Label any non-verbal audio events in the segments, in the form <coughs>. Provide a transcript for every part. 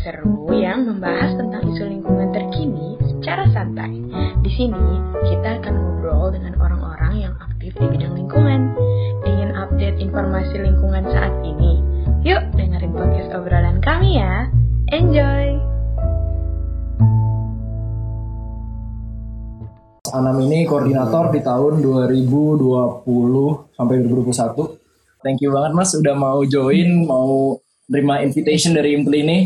podcast seru yang membahas tentang isu lingkungan terkini secara santai. Di sini, kita akan ngobrol dengan orang-orang yang aktif di bidang lingkungan. Ingin update informasi lingkungan saat ini? Yuk dengerin podcast obrolan kami ya. Enjoy! Anam ini koordinator di tahun 2020 sampai 2021. Thank you banget Mas udah mau join, mau terima invitation dari Impli ini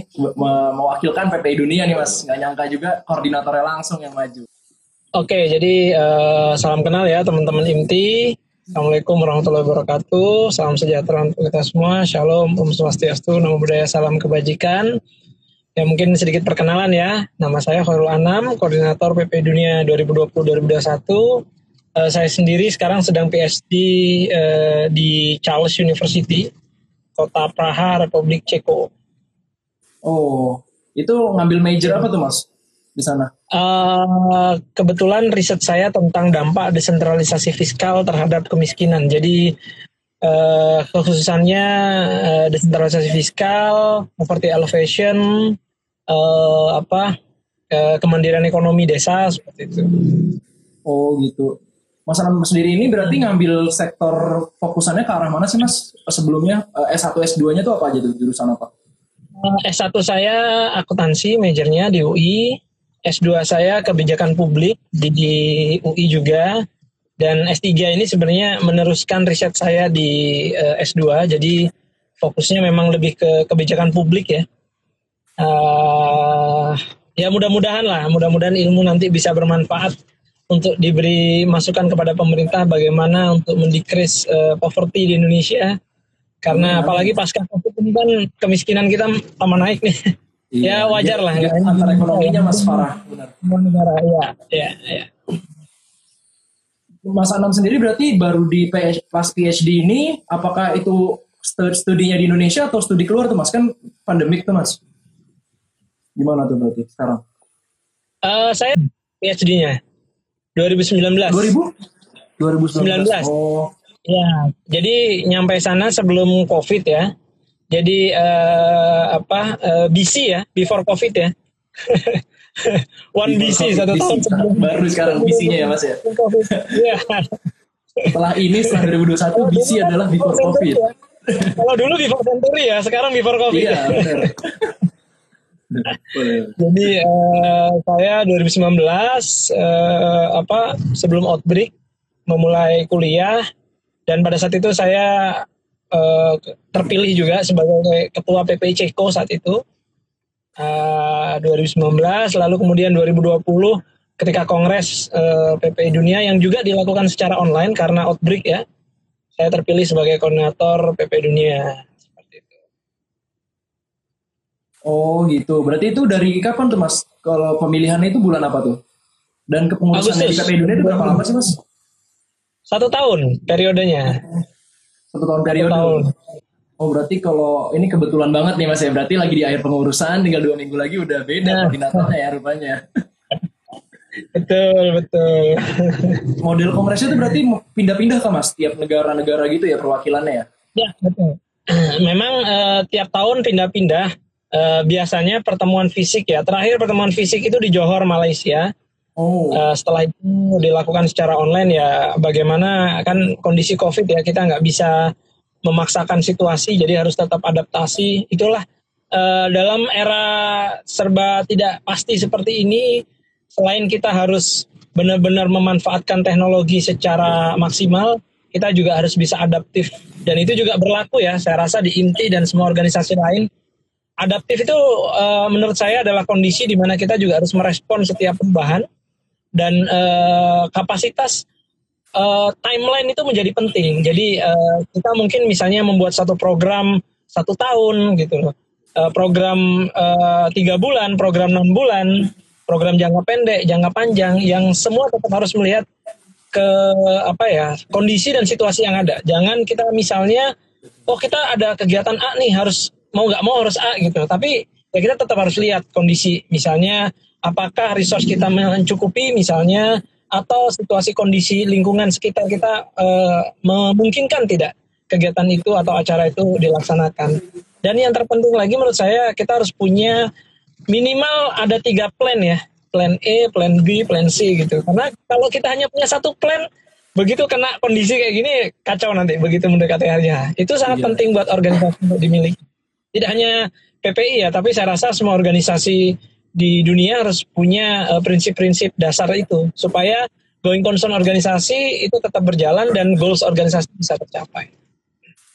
mewakilkan PPI Dunia nih Mas. Nggak nyangka juga koordinatornya langsung yang maju. Oke, jadi uh, salam kenal ya teman-teman IMTI. Assalamualaikum warahmatullahi wabarakatuh. Salam sejahtera untuk kita semua. Shalom, Om Swastiastu, Namo Buddhaya, Salam Kebajikan. Ya mungkin sedikit perkenalan ya. Nama saya Khairul Anam, Koordinator PP Dunia 2020-2021. Uh, saya sendiri sekarang sedang PhD uh, di Charles University kota Praha, Republik Ceko. Oh, itu ngambil major apa tuh mas di sana? Uh, kebetulan riset saya tentang dampak desentralisasi fiskal terhadap kemiskinan. Jadi uh, kekhususannya uh, desentralisasi fiskal, poverty elevation, uh, apa uh, kemandirian ekonomi desa seperti itu. Oh gitu. Mas Anam sendiri ini berarti ngambil sektor fokusannya ke arah mana sih Mas? Sebelumnya S1 S2-nya tuh apa aja tuh jurusan apa? Eh, S1 saya akuntansi majornya di UI, S2 saya kebijakan publik di, di UI juga dan S3 ini sebenarnya meneruskan riset saya di uh, eh, S2 jadi fokusnya memang lebih ke kebijakan publik ya. Uh, ya mudah-mudahan lah, mudah-mudahan ilmu nanti bisa bermanfaat untuk diberi masukan kepada pemerintah bagaimana untuk mendikris uh, poverty di Indonesia. Karena hmm. apalagi pasca covid ini kan kemiskinan kita tambah naik nih. Iya, ya wajar lah ya, antara ekonominya mas Farah benar. Negara ya ya ya Mas Anam sendiri berarti baru di PS, pas PhD ini apakah itu studinya di Indonesia atau studi keluar tuh mas? Kan pandemik tuh mas. Gimana tuh berarti sekarang? Uh, saya PhD-nya 2019. 2000? 2019. Oh. Ya, jadi nyampe sana sebelum Covid ya. Jadi uh, apa uh, eh, BC ya, before Covid ya. <laughs> One before BC satu tahun sebelum baru sekarang BC-nya ya Mas ya. Iya. setelah ini setelah 2021 BC adalah before Covid. Ya. Kalau dulu before Century ya, sekarang before Covid. Iya, benar. <laughs> Jadi uh, saya 2019 uh, apa sebelum outbreak memulai kuliah. Dan pada saat itu saya uh, terpilih juga sebagai ketua PPI Ceko saat itu. Uh, 2019 lalu kemudian 2020 ketika kongres uh, PPI dunia yang juga dilakukan secara online karena outbreak ya saya terpilih sebagai koordinator PPI dunia Oh gitu. Berarti itu dari kapan tuh mas? Kalau pemilihannya itu bulan apa tuh? Dan kepengurusan di KPI Dunia itu berapa lama sih mas? Satu tahun periodenya. Satu tahun periode. Satu tahun. Oh berarti kalau ini kebetulan banget nih mas ya. Berarti lagi di akhir pengurusan, tinggal dua minggu lagi udah beda nah. koordinatornya ya rupanya. betul betul. Model kongresnya itu berarti pindah-pindah kan mas? Tiap negara-negara gitu ya perwakilannya ya? Ya betul. <clears throat> Memang uh, tiap tahun pindah-pindah uh, biasanya pertemuan fisik ya. Terakhir pertemuan fisik itu di Johor, Malaysia. Oh. Uh, setelah itu dilakukan secara online ya. Bagaimana kan kondisi COVID ya kita nggak bisa memaksakan situasi, jadi harus tetap adaptasi. Itulah uh, dalam era serba tidak pasti seperti ini. Selain kita harus benar-benar memanfaatkan teknologi secara maksimal, kita juga harus bisa adaptif dan itu juga berlaku ya. Saya rasa di INTI dan semua organisasi lain adaptif itu uh, menurut saya adalah kondisi di mana kita juga harus merespon setiap perubahan dan uh, kapasitas uh, timeline itu menjadi penting. Jadi uh, kita mungkin misalnya membuat satu program satu tahun gitu uh, program tiga bulan, program enam bulan, program jangka pendek, jangka panjang, yang semua tetap harus melihat ke apa ya kondisi dan situasi yang ada. Jangan kita misalnya, oh kita ada kegiatan A nih harus mau nggak mau harus A gitu tapi ya kita tetap harus lihat kondisi misalnya apakah resource kita mencukupi misalnya atau situasi kondisi lingkungan sekitar kita uh, memungkinkan tidak kegiatan itu atau acara itu dilaksanakan Dan yang terpenting lagi menurut saya kita harus punya minimal ada tiga plan ya. Plan A, plan B, plan C gitu. Karena kalau kita hanya punya satu plan, begitu kena kondisi kayak gini kacau nanti begitu mendekati harinya. Itu sangat iya. penting buat organisasi untuk dimiliki. Tidak hanya PPI ya, tapi saya rasa semua organisasi di dunia harus punya eh, prinsip-prinsip uh, dasar itu supaya going concern organisasi itu tetap berjalan dan goals organisasi bisa tercapai.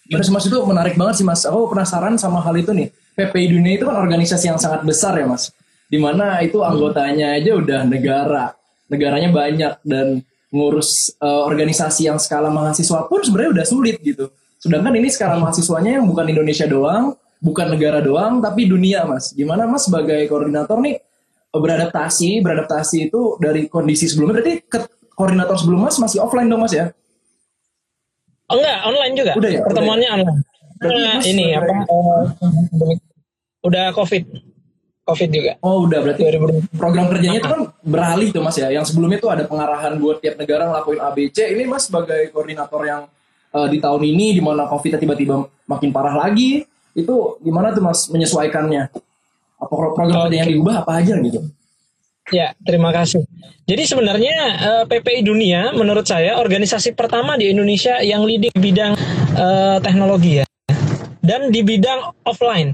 Terus mas itu menarik banget sih mas. Aku penasaran sama hal itu nih. PPI dunia itu kan organisasi yang sangat besar ya mas. Di mana itu anggotanya aja udah negara, negaranya banyak dan ngurus uh, organisasi yang skala mahasiswa pun sebenarnya udah sulit gitu. Sedangkan ini skala mahasiswanya yang bukan Indonesia doang, bukan negara doang tapi dunia mas. Gimana mas sebagai koordinator nih beradaptasi beradaptasi itu dari kondisi sebelumnya berarti ke koordinator sebelum mas masih offline dong mas ya? Oh enggak online juga. Udah ya? Pertemuannya udah ya? online. Berarti nah, ini apa uh, udah covid. Covid juga. Oh udah berarti program kerjanya itu kan beralih tuh mas ya? Yang sebelumnya tuh ada pengarahan buat tiap negara ngelakuin ABC ini mas sebagai koordinator yang uh, di tahun ini di mana covid tiba-tiba makin parah lagi itu gimana tuh mas menyesuaikannya? Apa program okay. yang diubah apa aja gitu? Ya, terima kasih. Jadi sebenarnya uh, eh, PPI Dunia menurut saya organisasi pertama di Indonesia yang leading bidang uh, teknologi ya. Dan di bidang offline.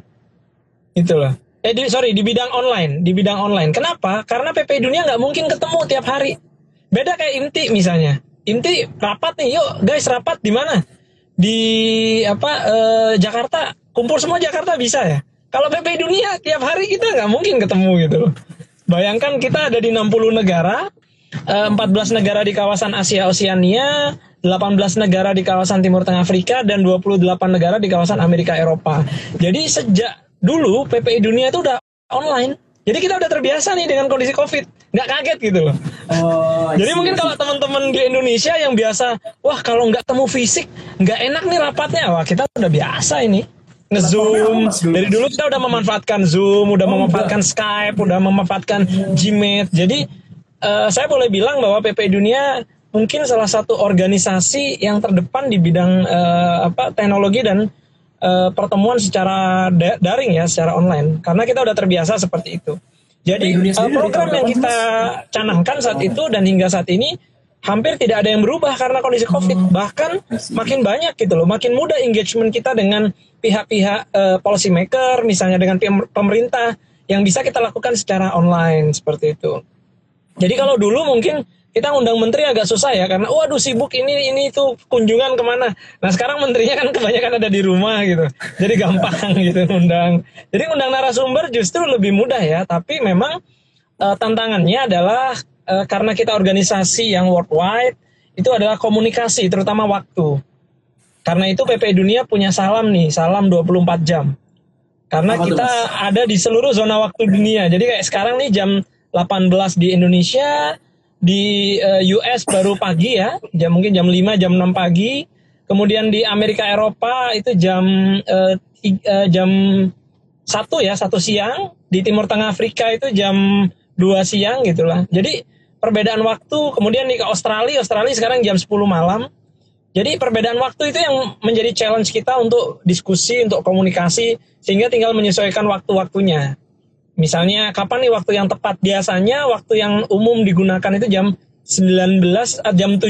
Itu loh. Eh di, sorry, di bidang online, di bidang online. Kenapa? Karena PPI Dunia nggak mungkin ketemu tiap hari. Beda kayak Inti misalnya. Inti rapat nih, yuk guys rapat di mana? Di apa uh, Jakarta kumpul semua Jakarta bisa ya. Kalau PP dunia tiap hari kita nggak mungkin ketemu gitu. Bayangkan kita ada di 60 negara, 14 eh, negara di kawasan Asia Oseania, 18 negara di kawasan Timur Tengah Afrika, dan 28 negara di kawasan Amerika Eropa. Jadi sejak dulu PPI dunia itu udah online. Jadi kita udah terbiasa nih dengan kondisi COVID, nggak kaget gitu loh. Oh, Jadi mungkin kalau teman-teman di Indonesia yang biasa, wah kalau nggak temu fisik, nggak enak nih rapatnya, wah kita udah biasa ini ngezoom. Dari dulu kita udah memanfaatkan zoom udah oh, memanfaatkan skype udah memanfaatkan gmeet jadi uh, saya boleh bilang bahwa PP Dunia mungkin salah satu organisasi yang terdepan di bidang uh, apa teknologi dan uh, pertemuan secara da daring ya secara online. Karena kita udah terbiasa seperti itu. Jadi uh, program yang kita canangkan saat itu dan hingga saat ini hampir tidak ada yang berubah karena kondisi COVID. Hmm. Bahkan makin banyak gitu loh, makin mudah engagement kita dengan pihak-pihak uh, policy maker, misalnya dengan pemerintah yang bisa kita lakukan secara online seperti itu. Jadi kalau dulu mungkin kita undang menteri agak susah ya karena waduh sibuk ini ini itu kunjungan ke mana. Nah sekarang menterinya kan kebanyakan ada di rumah gitu, jadi gampang <laughs> gitu undang. Jadi undang narasumber justru lebih mudah ya, tapi memang uh, tantangannya adalah uh, karena kita organisasi yang worldwide itu adalah komunikasi terutama waktu. Karena itu PP Dunia punya salam nih, salam 24 jam. Karena Apa kita itu, ada di seluruh zona waktu dunia. Jadi kayak sekarang nih jam 18 di Indonesia, di uh, eh, US baru pagi ya, jam mungkin jam 5 jam 6 pagi. Kemudian di Amerika Eropa itu jam uh, uh, jam satu ya, satu siang. Di Timur Tengah Afrika itu jam 2 siang gitulah. Jadi perbedaan waktu kemudian ke Australia. Australia sekarang jam 10 malam. Jadi perbedaan waktu itu yang menjadi challenge kita untuk diskusi untuk komunikasi sehingga tinggal menyesuaikan waktu-waktunya. Misalnya kapan nih waktu yang tepat? Biasanya waktu yang umum digunakan itu jam 19 eh, jam 17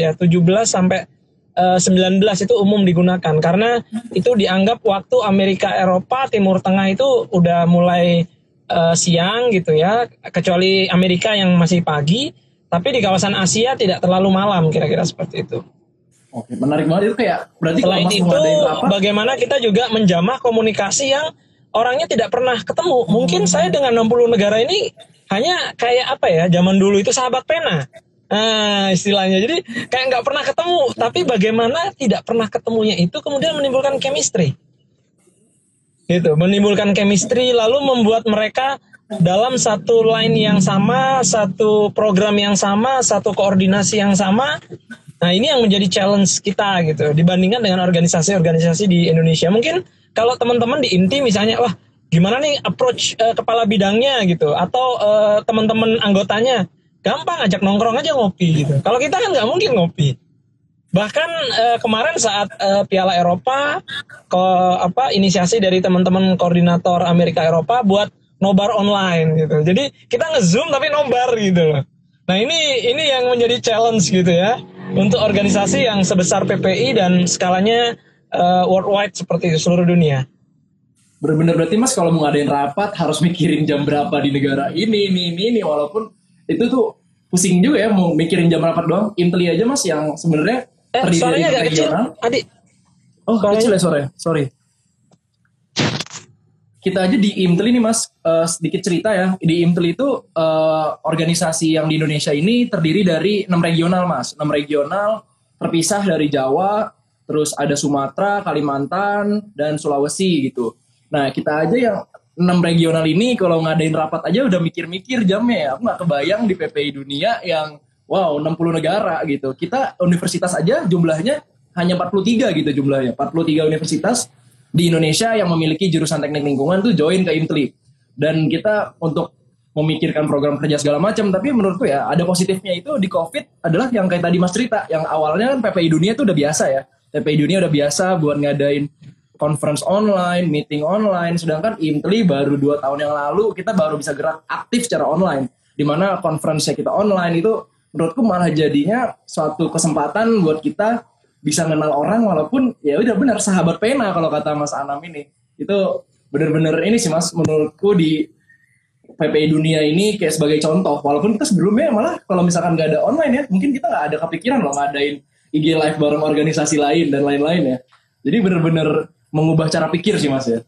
ya. 17 sampai uh, eh, 19 itu umum digunakan. Karena itu dianggap waktu Amerika Eropa Timur Tengah itu udah mulai uh, siang gitu ya, kecuali Amerika yang masih pagi, tapi di kawasan Asia tidak terlalu malam kira-kira seperti itu. Oke, menarik banget itu kayak berarti Selain kalau itu apa? bagaimana kita juga menjamah komunikasi yang orangnya tidak pernah ketemu. Mungkin hmm. saya dengan 60 negara ini hanya kayak apa ya, zaman dulu itu sahabat pena. Nah, istilahnya. Jadi kayak nggak pernah ketemu, tapi bagaimana tidak pernah ketemunya itu kemudian menimbulkan chemistry gitu. Menimbulkan chemistry lalu membuat mereka dalam satu line yang sama satu program yang sama satu koordinasi yang sama. Nah ini yang menjadi challenge kita gitu. Dibandingkan dengan organisasi-organisasi di Indonesia. Mungkin kalau teman-teman di inti misalnya wah gimana nih approach uh, kepala bidangnya? Gitu. Atau uh, teman-teman anggotanya gampang ajak nongkrong aja ngopi gitu. Kalau kita kan nggak mungkin ngopi Bahkan uh, kemarin saat uh, Piala Eropa ke apa inisiasi dari teman-teman koordinator Amerika Eropa buat nobar online gitu. Jadi kita ngezoom tapi nobar gitu loh. Nah ini ini yang menjadi challenge gitu ya untuk organisasi yang sebesar PPI dan skalanya uh, worldwide seperti seluruh dunia. Bener-bener berarti mas kalau mau ngadain rapat harus mikirin jam berapa di negara ini ini ini, ini. walaupun itu tuh pusing juga ya mau mikirin jam rapat doang. Inteli aja mas yang sebenarnya Eh, suaranya agak kecil, adik. Oh, suaranya. kecil ya sore. Sorry. Kita aja di IMTEL ini mas, uh, sedikit cerita ya. Di IMTEL itu uh, organisasi yang di Indonesia ini terdiri dari enam regional mas. Enam regional terpisah dari Jawa, terus ada Sumatera, Kalimantan, dan Sulawesi gitu. Nah kita aja yang enam regional ini kalau ngadain rapat aja udah mikir-mikir jamnya ya. Aku nggak kebayang di PPI dunia yang wow 60 negara gitu. Kita universitas aja jumlahnya hanya 43 gitu jumlahnya. 43 universitas di Indonesia yang memiliki jurusan teknik lingkungan tuh join ke IMTLI. Dan kita untuk memikirkan program kerja segala macam, tapi menurutku ya ada positifnya itu di COVID adalah yang kayak tadi Mas cerita, yang awalnya kan PPI dunia tuh udah biasa ya. PPI dunia udah biasa buat ngadain conference online, meeting online, sedangkan IMTLI baru dua tahun yang lalu kita baru bisa gerak aktif secara online. Di mana conference kita online itu menurutku malah jadinya suatu kesempatan buat kita bisa kenal orang walaupun ya udah benar sahabat pena kalau kata Mas Anam ini. Itu benar-benar ini sih Mas menurutku di PPI dunia ini kayak sebagai contoh. Walaupun kita sebelumnya malah kalau misalkan nggak ada online ya mungkin kita nggak ada kepikiran loh ngadain IG live bareng organisasi lain dan lain-lain ya. Jadi benar-benar mengubah cara pikir sih Mas ya.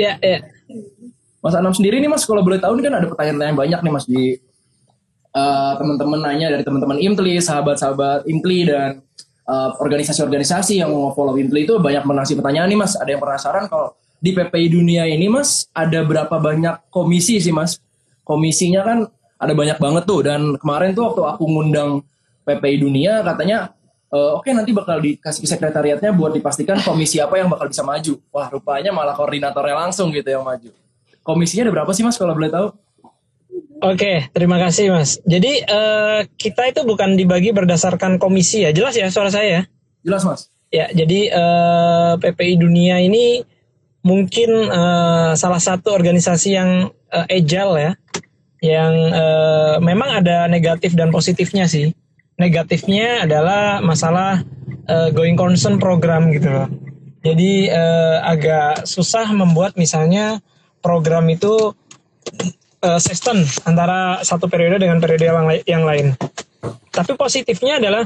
Ya ya. Mas Anam sendiri nih Mas kalau boleh tahu ini kan ada pertanyaan-pertanyaan banyak nih Mas di uh, teman-teman nanya dari teman-teman Imtli, sahabat-sahabat Imtli dan uh, organisasi-organisasi yang mau follow Imtli itu banyak mengasih pertanyaan nih Mas. Ada yang penasaran kalau di PPI dunia ini Mas ada berapa banyak komisi sih Mas? Komisinya kan ada banyak banget tuh dan kemarin tuh waktu aku ngundang PPI dunia katanya uh, oke okay, nanti bakal dikasih sekretariatnya buat dipastikan komisi apa yang bakal bisa maju. Wah rupanya malah koordinatornya langsung gitu yang maju. Komisinya ada berapa sih Mas kalau boleh tahu? Oke, terima kasih Mas. Jadi uh, kita itu bukan dibagi berdasarkan komisi ya, jelas ya suara saya? Ya? Jelas Mas. Ya, jadi uh, eh, PPI Dunia ini mungkin uh, salah satu organisasi yang uh, agile ya, yang uh, memang ada negatif dan positifnya sih. Negatifnya adalah masalah uh, going concern program gitu loh. Jadi uh, agak susah membuat misalnya program itu uh, sistem antara satu periode dengan periode yang, yang lain. Tapi positifnya adalah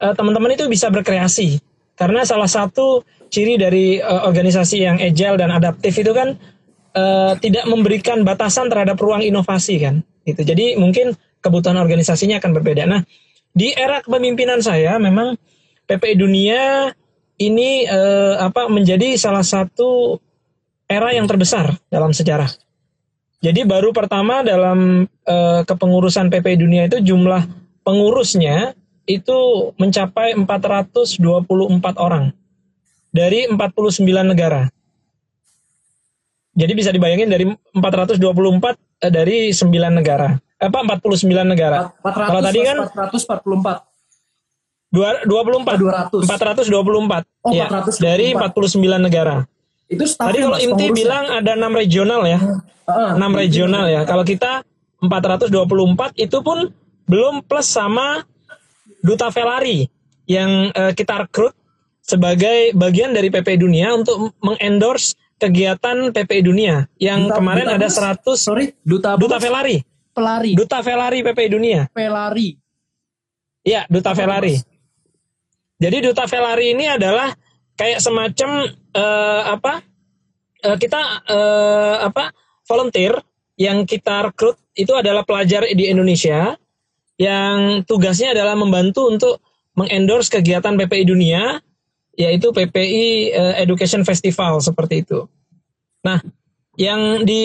uh, teman-teman itu bisa berkreasi karena salah satu ciri dari uh, organisasi yang agile dan adaptif itu kan uh, tidak memberikan batasan terhadap ruang inovasi kan. Gitu. Jadi mungkin kebutuhan organisasinya akan berbeda. Nah, di era kepemimpinan saya memang PPI Dunia ini uh, apa menjadi salah satu era yang terbesar dalam sejarah jadi baru pertama dalam uh, kepengurusan PP Dunia itu jumlah pengurusnya itu mencapai 424 orang dari 49 negara. Jadi bisa dibayangin dari 424 uh, eh, dari 9 negara. Apa 49 negara. 400, Kalau tadi kan 444. 24 424 oh, ya, 424. dari 49 negara. Itu Tadi kalau inti bilang ada enam regional ya. Uh, 6 regional ya. Kalau kita 424 itu pun belum plus sama Duta Velari yang uh, kita rekrut sebagai bagian dari PPI Dunia untuk mengendorse kegiatan PPI Dunia yang Duta, kemarin Duta ada 100 sorry Duta Duta Velari. Pelari. Duta Velari PPI Dunia. Velari. Iya, Duta Velari. Jadi Duta Velari ini adalah kayak semacam uh, apa uh, kita uh, apa volunteer yang kita rekrut itu adalah pelajar di Indonesia yang tugasnya adalah membantu untuk mengendorse kegiatan PPI dunia yaitu PPI uh, Education Festival seperti itu. Nah, yang di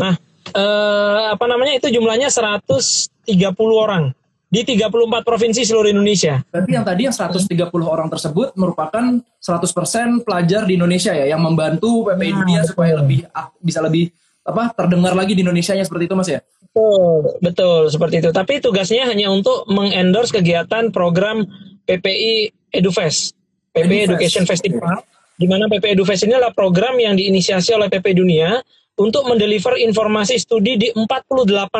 Nah, uh, apa namanya itu jumlahnya 130 orang di 34 provinsi seluruh Indonesia. Berarti yang tadi yang 130 orang tersebut merupakan 100% pelajar di Indonesia ya yang membantu PPI nah, Dunia supaya lebih bisa lebih apa terdengar lagi di Indonesia nya seperti itu Mas ya? Betul, betul seperti itu. Tapi tugasnya hanya untuk mengendorse kegiatan program PPI EduFest, PPI Education Festival, di mana PPI EduFest ini adalah program yang diinisiasi oleh PP Dunia untuk mendeliver informasi studi di 48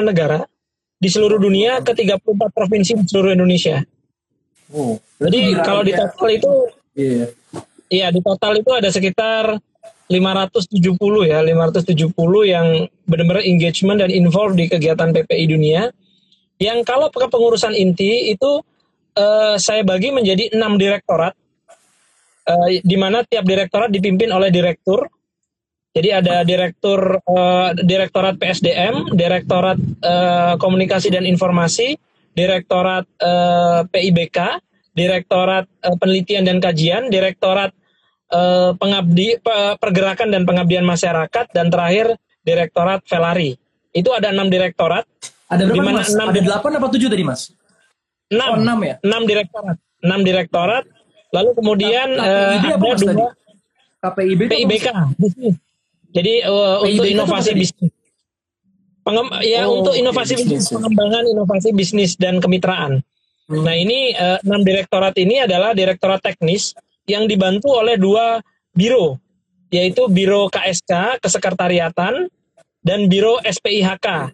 negara di seluruh dunia ke 34 provinsi di seluruh Indonesia. Oh, Jadi kalau di total itu, iya, iya di total itu ada sekitar 570 ya, 570 yang benar-benar engagement dan involved di kegiatan PPI dunia. Yang kalau kepengurusan inti itu uh, saya bagi menjadi enam direktorat, uh, di mana tiap direktorat dipimpin oleh direktur. Jadi ada direktur uh, direktorat PSDM, direktorat uh, komunikasi dan informasi, direktorat uh, PIBK, direktorat uh, penelitian dan kajian, direktorat uh, pengabdi pergerakan dan pengabdian masyarakat dan terakhir direktorat Velari. Itu ada enam direktorat. Ada berapa mas? Enam ada delapan apa tujuh tadi mas? Enam. Oh, enam ya? Enam direktorat. Enam direktorat. Lalu kemudian K uh, ada dua tadi? KPIB PIBK. Jadi uh, untuk inovasi bisnis. Pengem ya oh, untuk inovasi okay, bisnis, pengembangan inovasi bisnis dan kemitraan. Hmm. Nah ini uh, enam direktorat ini adalah direktorat teknis yang dibantu oleh dua biro, yaitu Biro KSK, Kesekretariatan, dan Biro SPIHK,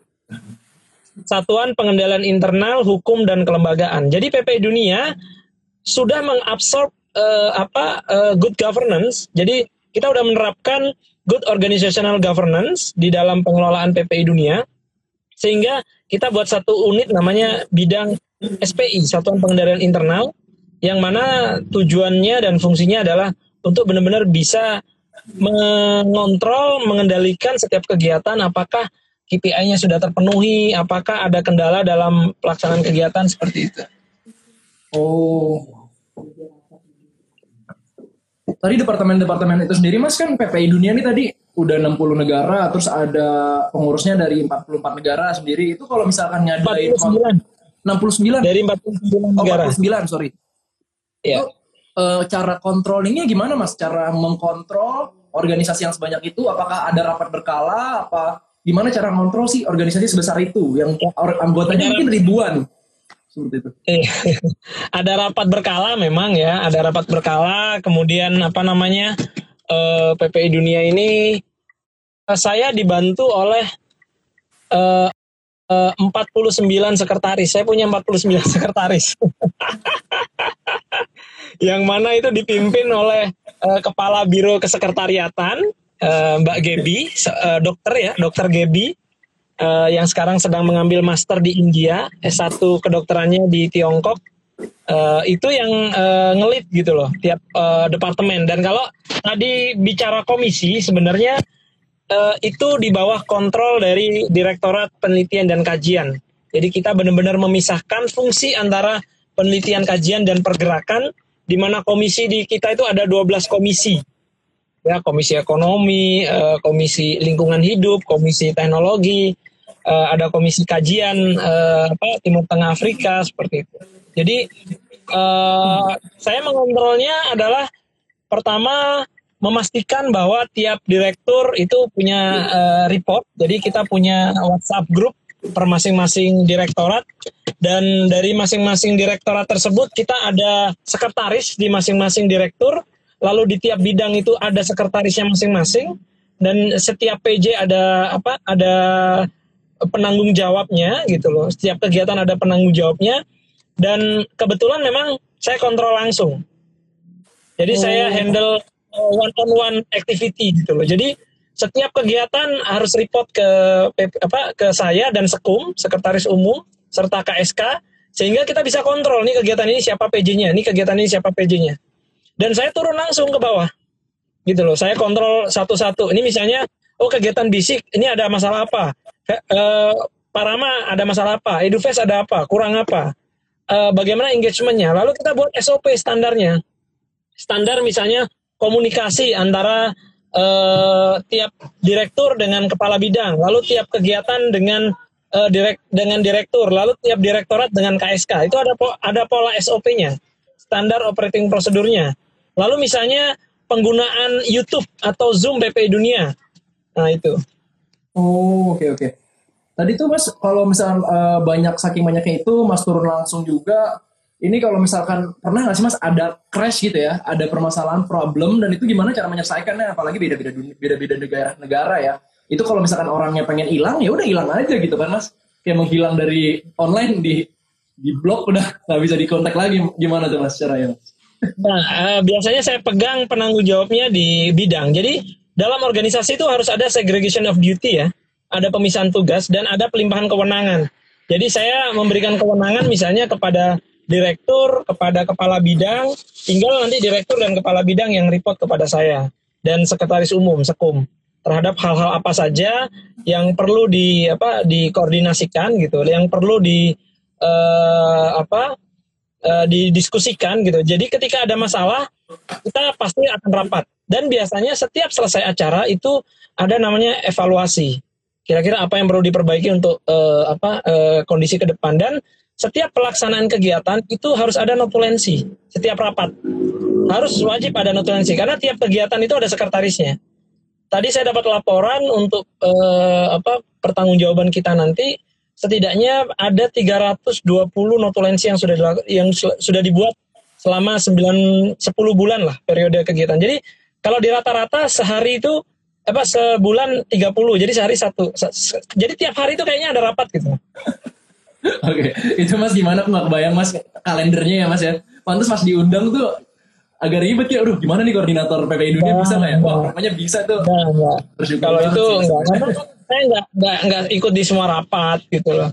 Satuan Pengendalian Internal Hukum dan Kelembagaan. Jadi PP Dunia sudah mengabsorb uh, apa uh, good governance. Jadi kita sudah menerapkan good organizational governance di dalam pengelolaan PPI Dunia, sehingga kita buat satu unit namanya bidang SPI, Satuan Pengendalian Internal, yang mana tujuannya dan fungsinya adalah untuk benar-benar bisa mengontrol, mengendalikan setiap kegiatan apakah KPI-nya sudah terpenuhi, apakah ada kendala dalam pelaksanaan kegiatan seperti itu. Oh. Tadi departemen-departemen itu sendiri Mas kan PPI dunia ini tadi udah 60 negara, terus ada pengurusnya dari 44 negara sendiri. Itu kalau misalkan ngadain 49. 69 dari 49 negara. Oh, 49, sorry. Iya. Itu uh, cara kontrolingnya gimana mas? Cara mengkontrol organisasi yang sebanyak itu? Apakah ada rapat berkala? Apa gimana cara kontrol sih organisasi sebesar itu yang anggotanya mungkin ribuan? Seperti itu. Iya. <laughs> ada rapat berkala memang ya, ada rapat berkala. Kemudian apa namanya uh, eh, PPI Dunia ini uh, saya dibantu oleh uh, 49 sekretaris. Saya punya 49 <laughs> sekretaris. <laughs> yang mana itu dipimpin oleh uh, kepala biro kesekretariatan uh, Mbak Gebi, uh, dokter ya, dokter Gebi uh, yang sekarang sedang mengambil master di India, S1 kedokterannya di Tiongkok. Uh, itu yang uh, ngelit gitu loh tiap uh, departemen dan kalau tadi bicara komisi sebenarnya uh, itu di bawah kontrol dari Direktorat Penelitian dan Kajian. Jadi kita benar-benar memisahkan fungsi antara penelitian kajian dan pergerakan di mana komisi di kita itu ada 12 komisi. Ya, komisi ekonomi, komisi lingkungan hidup, komisi teknologi, uh, ada komisi kajian uh, apa Timur Tengah Afrika seperti itu. Jadi uh, saya mengontrolnya adalah pertama memastikan bahwa tiap direktur itu punya uh, report. Jadi kita punya WhatsApp group per masing-masing direktorat dan dari masing-masing direktorat tersebut kita ada sekretaris di masing-masing direktur lalu di tiap bidang itu ada sekretarisnya masing-masing dan setiap PJ ada apa ada penanggung jawabnya gitu loh setiap kegiatan ada penanggung jawabnya dan kebetulan memang saya kontrol langsung jadi oh. saya handle one on one activity gitu loh jadi setiap kegiatan harus report ke apa ke saya dan Sekum, sekretaris umum serta KSK sehingga kita bisa kontrol nih kegiatan ini siapa PJ-nya, nih kegiatan ini siapa PJ-nya. Dan saya turun langsung ke bawah. Gitu loh. Saya kontrol satu-satu. Ini misalnya oh kegiatan bisik ini ada masalah apa? E, Parama ada masalah apa? Edufest ada apa? Kurang apa? E, bagaimana engagementnya? Lalu kita buat SOP standarnya. Standar misalnya komunikasi antara uh, tiap direktur dengan kepala bidang, lalu tiap kegiatan dengan uh, direk dengan direktur, lalu tiap direktorat dengan KSK. Itu ada ada pola SOP-nya, standar operating prosedurnya. Lalu misalnya penggunaan YouTube atau Zoom BP Dunia. Nah, itu. Oh oke okay, oke. Okay. Tadi tuh mas kalau misal uh, banyak saking banyaknya itu mas turun langsung juga. Ini kalau misalkan pernah nggak sih mas ada crash gitu ya, ada permasalahan problem dan itu gimana cara menyelesaikannya? Apalagi beda-beda beda-beda negara-negara ya. Itu kalau misalkan orangnya pengen hilang ya udah hilang aja gitu kan mas. Kayak menghilang dari online di di blog udah nggak bisa dikontak lagi. Gimana tuh mas caranya? Nah, uh, biasanya saya pegang penanggung jawabnya di bidang. Jadi dalam organisasi itu harus ada segregation of duty ya ada pemisahan tugas dan ada pelimpahan kewenangan. Jadi saya memberikan kewenangan misalnya kepada direktur, kepada kepala bidang, tinggal nanti direktur dan kepala bidang yang report kepada saya dan sekretaris umum sekum terhadap hal-hal apa saja yang perlu di apa dikoordinasikan gitu, yang perlu di uh, apa uh, didiskusikan gitu. Jadi ketika ada masalah kita pasti akan rapat. Dan biasanya setiap selesai acara itu ada namanya evaluasi. Kira-kira apa yang perlu diperbaiki untuk uh, apa uh, kondisi ke depan. Dan setiap pelaksanaan kegiatan itu harus ada notulensi setiap rapat. Harus wajib ada notulensi karena tiap kegiatan itu ada sekretarisnya. Tadi saya dapat laporan untuk uh, apa pertanggungjawaban kita nanti setidaknya ada 320 notulensi yang sudah yang sudah dibuat selama 9 10 bulan lah periode kegiatan. Jadi kalau di rata-rata sehari itu apa sebulan 30 jadi sehari satu jadi tiap hari itu kayaknya ada rapat gitu <laughs> Oke, itu mas gimana aku nggak kebayang mas kalendernya ya mas ya. Pantas mas diundang tuh agak ribet ya. Aduh, gimana nih koordinator PPI dunia nah, bisa nggak ya? Wah, namanya bisa tuh. Nah, nah. Kalau itu enggak, saya nggak nggak nggak ikut di semua rapat gitu loh.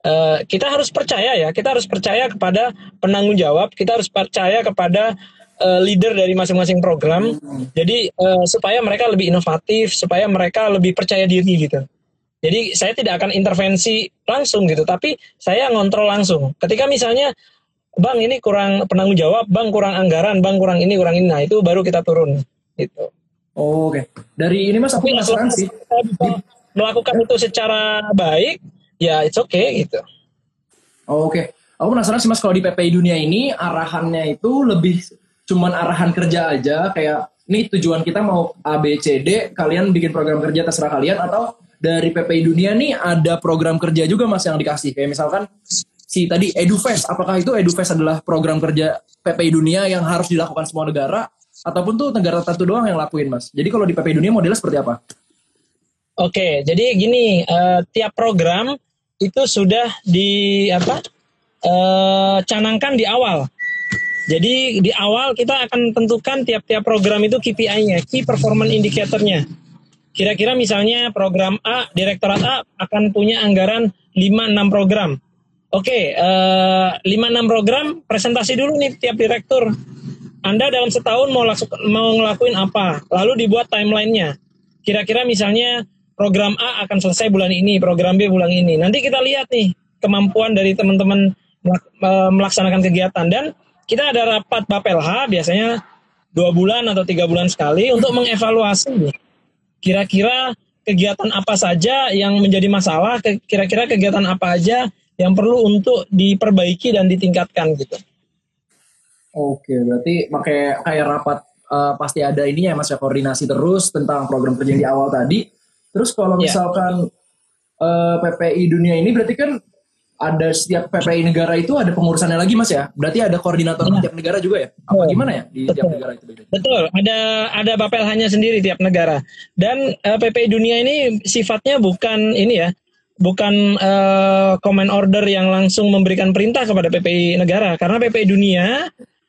Uh, kita harus percaya ya, kita harus percaya kepada penanggung jawab, kita harus percaya kepada uh, leader dari masing-masing program. Jadi uh, supaya mereka lebih inovatif, supaya mereka lebih percaya diri gitu. Jadi saya tidak akan intervensi langsung gitu, tapi saya ngontrol langsung. Ketika misalnya Bang ini kurang penanggung jawab, Bang kurang anggaran, Bang kurang ini, kurang ini, nah itu baru kita turun gitu. Oh, Oke, okay. dari ini Mas aku penasaran sih. Melakukan itu secara baik, ya it's okay gitu. Oh, Oke, okay. aku penasaran sih Mas kalau di PPI dunia ini arahannya itu lebih cuman arahan kerja aja kayak ini tujuan kita mau A B C D kalian bikin program kerja terserah kalian atau dari PPI dunia nih ada program kerja juga mas yang dikasih kayak misalkan si tadi EduFest apakah itu EduFest adalah program kerja PPI dunia yang harus dilakukan semua negara ataupun tuh negara tertentu doang yang lakuin mas jadi kalau di PPI dunia modelnya seperti apa? Oke jadi gini uh, tiap program itu sudah di apa uh, canangkan di awal jadi di awal kita akan tentukan tiap-tiap program itu KPI-nya, Key Performance Indicator-nya. Kira-kira misalnya program A, Direktorat A akan punya anggaran 5-6 program. Oke, uh, 5-6 program, presentasi dulu nih tiap direktur. Anda dalam setahun mau, mau ngelakuin apa? Lalu dibuat timeline-nya. Kira-kira misalnya program A akan selesai bulan ini, program B bulan ini. Nanti kita lihat nih kemampuan dari teman-teman eh, melaksanakan kegiatan dan kita ada rapat Bapelha biasanya dua bulan atau tiga bulan sekali untuk mengevaluasi kira-kira kegiatan apa saja yang menjadi masalah, kira-kira kegiatan apa aja yang perlu untuk diperbaiki dan ditingkatkan gitu. Oke, berarti pakai kayak rapat uh, pasti ada ini ya mas ya koordinasi terus tentang program kerja di awal tadi. Terus kalau iya. misalkan uh, eh, PPI dunia ini berarti kan ada setiap PPI negara itu ada pengurusannya lagi mas ya? Berarti ada koordinator ya. tiap negara juga ya? Apa gimana ya di Betul. tiap negara itu beda? Betul, ada ada hanya sendiri tiap negara. Dan uh, eh, PPI dunia ini sifatnya bukan ini ya, bukan uh, command order yang langsung memberikan perintah kepada PPI negara, karena PPI dunia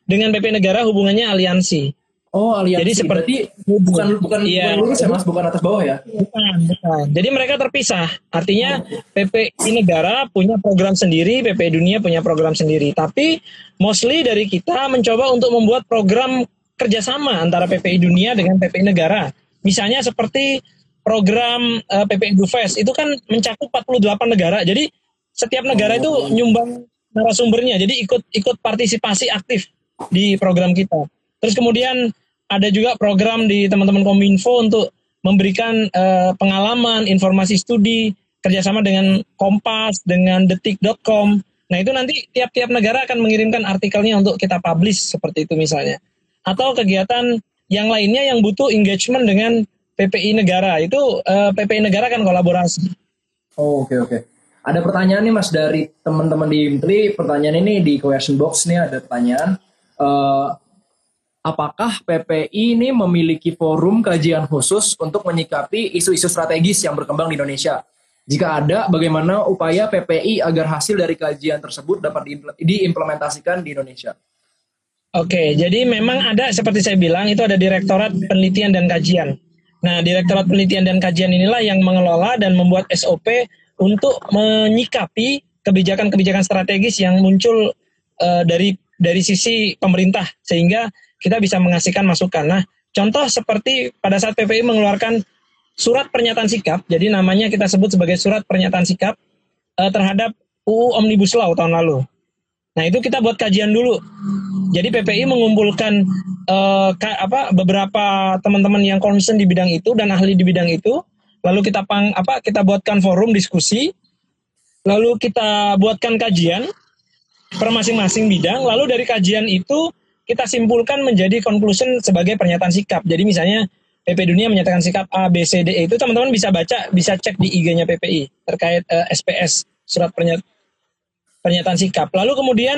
dengan PPI negara hubungannya aliansi. Oh, aliansi. Jadi seperti bukan bukan iya, bukan lurus ya Mas, bukan atas bawah ya? Bukan, bukan. Jadi mereka terpisah. Artinya. PPI negara punya program sendiri, PPI dunia punya program sendiri. Tapi mostly dari kita mencoba untuk membuat program kerjasama antara PPI dunia dengan PPI negara. Misalnya seperti program uh, PPI Dufes itu kan mencakup 48 negara. Jadi setiap negara oh. itu nyumbang narasumbernya. Jadi ikut ikut partisipasi aktif di program kita. Terus kemudian ada juga program di teman-teman Kominfo untuk memberikan uh, pengalaman, informasi studi kerjasama dengan Kompas, dengan Detik.com. Nah itu nanti tiap-tiap negara akan mengirimkan artikelnya untuk kita publish seperti itu misalnya. Atau kegiatan yang lainnya yang butuh engagement dengan PPI negara. Itu uh, PPI negara kan kolaborasi. Oh, oke okay, oke. Okay. Ada pertanyaan nih Mas dari teman-teman di Imtri. Pertanyaan ini di question box nih ada pertanyaan. Uh, apakah PPI ini memiliki forum kajian khusus untuk menyikapi isu-isu strategis yang berkembang di Indonesia? Jika ada, bagaimana upaya PPI agar hasil dari kajian tersebut dapat diimplementasikan di Indonesia? Oke, jadi memang ada seperti saya bilang itu ada Direktorat Penelitian dan Kajian. Nah, Direktorat Penelitian dan Kajian inilah yang mengelola dan membuat SOP untuk menyikapi kebijakan-kebijakan strategis yang muncul uh, dari dari sisi pemerintah sehingga kita bisa mengasihkan masukan. Nah, contoh seperti pada saat PPI mengeluarkan surat pernyataan sikap, jadi namanya kita sebut sebagai surat pernyataan sikap uh, terhadap UU Omnibus Law tahun lalu. Nah, itu kita buat kajian dulu. Jadi PPI mengumpulkan uh, ka, apa beberapa teman-teman yang concern di bidang itu dan ahli di bidang itu lalu kita pang apa kita buatkan forum diskusi, lalu kita buatkan kajian per masing-masing bidang, lalu dari kajian itu kita simpulkan menjadi conclusion sebagai pernyataan sikap. Jadi misalnya PP Dunia menyatakan sikap A, B, C, D, E itu teman-teman bisa baca, bisa cek di IG-nya PPI terkait uh, eh, SPS surat pernyataan pernyataan sikap. Lalu kemudian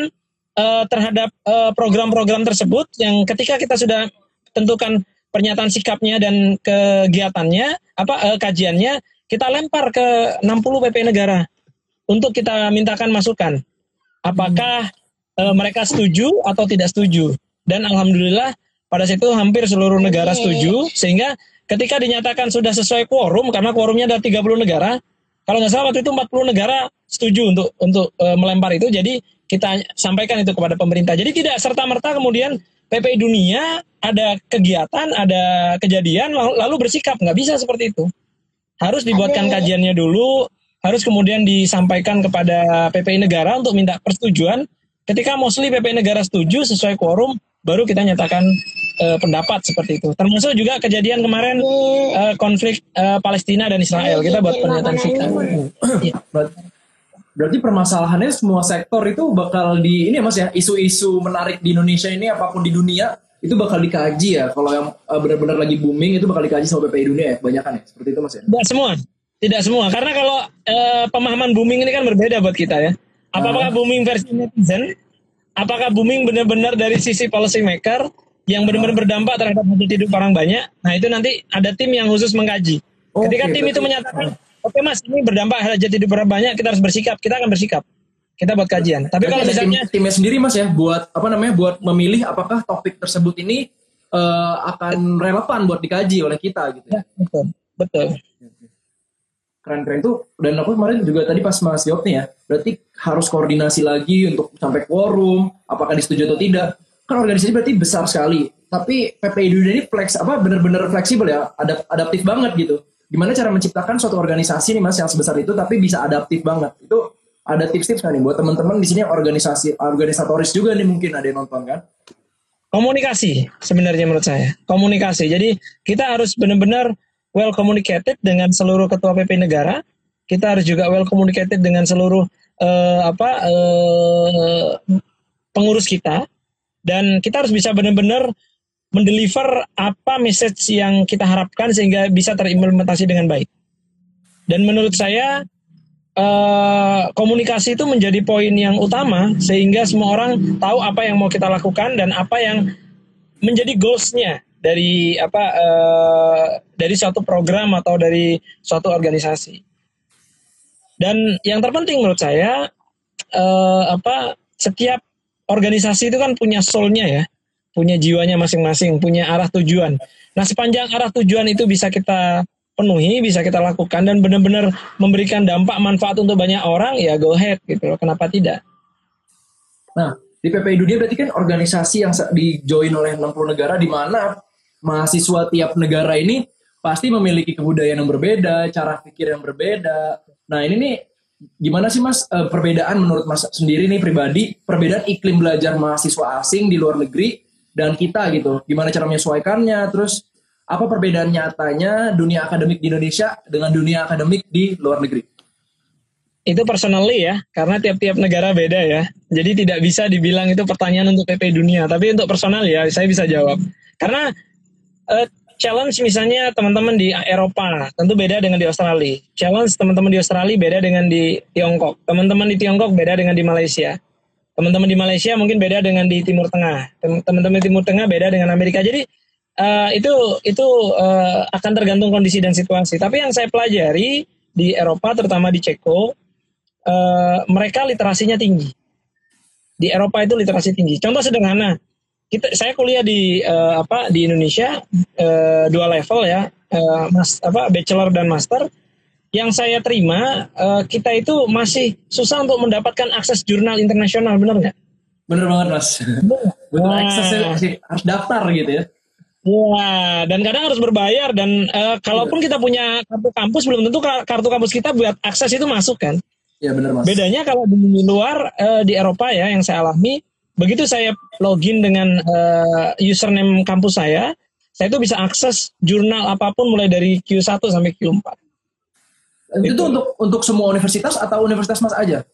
uh, terhadap uh, program-program tersebut yang ketika kita sudah tentukan pernyataan sikapnya dan kegiatannya apa eh, kajiannya kita lempar ke 60 PP negara untuk kita mintakan masukan apakah eh, mereka setuju atau tidak setuju dan alhamdulillah pada situ hampir seluruh negara setuju sehingga ketika dinyatakan sudah sesuai quorum karena quorumnya ada 30 negara kalau nggak salah waktu itu 40 negara setuju untuk untuk e, melempar itu jadi kita sampaikan itu kepada pemerintah jadi tidak serta merta kemudian PPI dunia ada kegiatan, ada kejadian, lalu bersikap. Nggak bisa seperti itu. Harus dibuatkan kajiannya dulu, harus kemudian disampaikan kepada PPI negara untuk minta persetujuan. Ketika mostly PPI negara setuju sesuai quorum, baru kita nyatakan uh, pendapat seperti itu. Termasuk juga kejadian kemarin uh, konflik uh, Palestina dan Israel. Kita buat pernyataan sikap. Ya. Berarti permasalahannya semua sektor itu bakal di ini ya Mas ya, isu-isu menarik di Indonesia ini apa pun di dunia itu bakal dikaji ya. Kalau yang uh, benar-benar lagi booming itu bakal dikaji sama PPI dunia ya, kebanyakan ya. Seperti itu Mas ya. Tidak semua. Tidak semua. Karena kalau uh, pemahaman booming ini kan berbeda buat kita ya. Apakah uh. booming versi netizen? Apakah booming benar-benar dari sisi policy maker yang benar-benar berdampak terhadap hidup orang banyak? Nah, itu nanti ada tim yang khusus mengkaji. Ketika tim itu menyatakan Oke mas, ini berdampak hajat hidup berapa banyak, kita harus bersikap. Kita akan bersikap. Kita buat kajian. Tapi kalau misalnya tim, timnya sendiri mas ya, buat apa namanya, buat memilih apakah topik tersebut ini uh, akan relevan buat dikaji oleh kita gitu. Ya, betul, betul. Keren-keren tuh. Dan aku kemarin juga tadi pas mas jawab nih ya, berarti harus koordinasi lagi untuk sampai quorum, apakah disetujui atau tidak. Kan organisasi berarti besar sekali. Tapi PPI dunia ini flex apa benar-benar fleksibel ya, adap, adaptif banget gitu gimana cara menciptakan suatu organisasi nih mas yang sebesar itu tapi bisa adaptif banget itu ada tips-tips kan nih buat teman-teman di sini organisasi organisatoris juga nih mungkin ada yang nonton kan komunikasi sebenarnya menurut saya komunikasi jadi kita harus benar-benar well communicated dengan seluruh ketua PP negara. Kita harus juga well communicated dengan seluruh uh, apa uh, pengurus kita. Dan kita harus bisa benar-benar mendeliver apa message yang kita harapkan sehingga bisa terimplementasi dengan baik. Dan menurut saya uh, komunikasi itu menjadi poin yang utama sehingga semua orang tahu apa yang mau kita lakukan dan apa yang menjadi goalsnya dari apa uh, dari suatu program atau dari suatu organisasi. Dan yang terpenting menurut saya uh, apa setiap organisasi itu kan punya soulnya ya punya jiwanya masing-masing, punya arah tujuan. Nah, sepanjang arah tujuan itu bisa kita penuhi, bisa kita lakukan dan benar-benar memberikan dampak manfaat untuk banyak orang, ya go ahead gitu loh. Kenapa tidak? Nah, di PPI Dunia berarti kan organisasi yang di-join oleh 60 negara di mana mahasiswa tiap negara ini pasti memiliki kebudayaan yang berbeda, cara pikir yang berbeda. Nah, ini nih gimana sih Mas eh, perbedaan menurut Mas sendiri nih pribadi, perbedaan iklim belajar mahasiswa asing di luar negeri dan kita gitu. Gimana cara menyesuaikannya, terus apa perbedaan nyatanya dunia akademik di Indonesia dengan dunia akademik di luar negeri? Itu personally ya, karena tiap-tiap negara beda ya. Jadi tidak bisa dibilang itu pertanyaan untuk PP dunia, tapi untuk personal ya saya bisa jawab. Karena uh, challenge misalnya teman-teman di Eropa tentu beda dengan di Australia. Challenge teman-teman di Australia beda dengan di Tiongkok. Teman-teman di Tiongkok beda dengan di Malaysia. Teman-teman di Malaysia mungkin beda dengan di Timur Tengah. Teman-teman di Timur Tengah beda dengan Amerika. Jadi uh, itu itu uh, akan tergantung kondisi dan situasi. Tapi yang saya pelajari di Eropa terutama di Ceko uh, mereka literasinya tinggi. Di Eropa itu literasi tinggi. Contoh sederhana, kita saya kuliah di uh, apa di Indonesia uh, dua level ya, uh, mas apa bachelor dan master yang saya terima uh, kita itu masih susah untuk mendapatkan akses jurnal internasional benar nggak? Bener banget mas. Bener nah, akses harus daftar gitu ya. Wah, dan kadang harus berbayar dan uh, kalaupun kita punya kartu kampus belum tentu kartu kampus kita buat akses itu masuk kan? Iya benar mas. Bedanya kalau di luar uh, di Eropa ya yang saya alami, begitu saya login dengan uh, username kampus saya, saya itu bisa akses jurnal apa pun mulai dari Q1 sampai Q4. Itu, itu untuk untuk semua universitas atau universitas mas aja?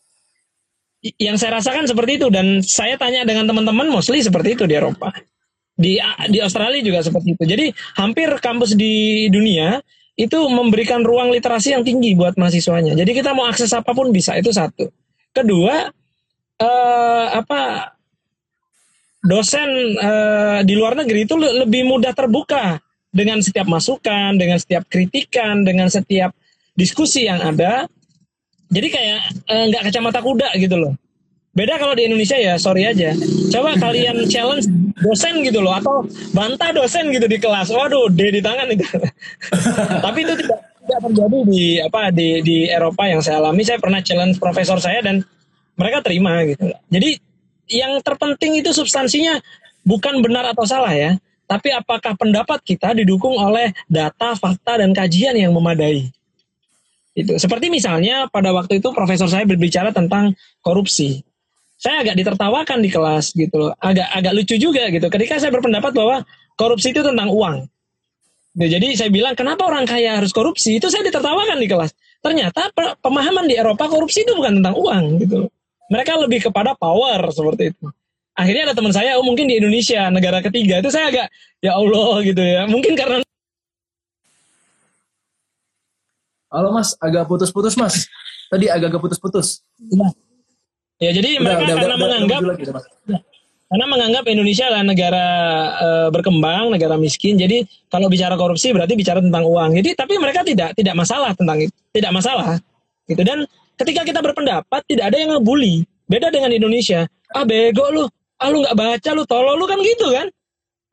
Yang saya rasakan seperti itu dan saya tanya dengan teman-teman mostly seperti itu di Eropa. Di di Australia juga seperti itu. Jadi hampir kampus di dunia itu memberikan ruang literasi yang tinggi buat mahasiswanya. Jadi kita mau akses apa pun bisa itu satu. Kedua eh, apa dosen eh, di luar negeri itu lebih mudah terbuka dengan setiap masukan, dengan setiap kritikan, dengan setiap diskusi yang ada. Jadi kayak eh, nggak uh, kacamata kuda gitu loh. Beda kalau di Indonesia ya sorry aja. Coba kalian challenge dosen gitu loh atau bantah dosen gitu di kelas. Waduh D di tangan itu. <laughs> Tapi itu tidak tidak terjadi di apa di di Eropa yang saya alami. Saya pernah challenge profesor saya dan mereka terima gitu. Jadi yang terpenting itu substansinya bukan benar atau salah ya tapi apakah pendapat kita didukung oleh data fakta dan kajian yang memadai itu seperti misalnya pada waktu itu profesor saya berbicara tentang korupsi. Saya agak ditertawakan di kelas gitu loh. Agak agak lucu juga gitu. Ketika saya berpendapat bahwa korupsi itu tentang uang. Nah, jadi saya bilang kenapa orang kaya harus korupsi? Itu saya ditertawakan di kelas. Ternyata pemahaman di Eropa korupsi itu bukan tentang uang gitu loh. Mereka lebih kepada power seperti itu. Akhirnya ada teman saya, oh mungkin di Indonesia negara ketiga itu saya agak ya Allah gitu ya. Mungkin karena Halo Mas, agak putus-putus Mas. Tadi agak-agak putus-putus. Ya. ya, jadi udah, mereka udah, karena udah, menganggap lagi, ya, karena menganggap Indonesia adalah negara e, berkembang, negara miskin. Jadi kalau bicara korupsi berarti bicara tentang uang. Jadi tapi mereka tidak tidak masalah tentang itu, tidak masalah. Gitu dan ketika kita berpendapat tidak ada yang ngebully. Beda dengan Indonesia. Ah bego lu, ah lu nggak baca lu, tolol lu kan gitu kan?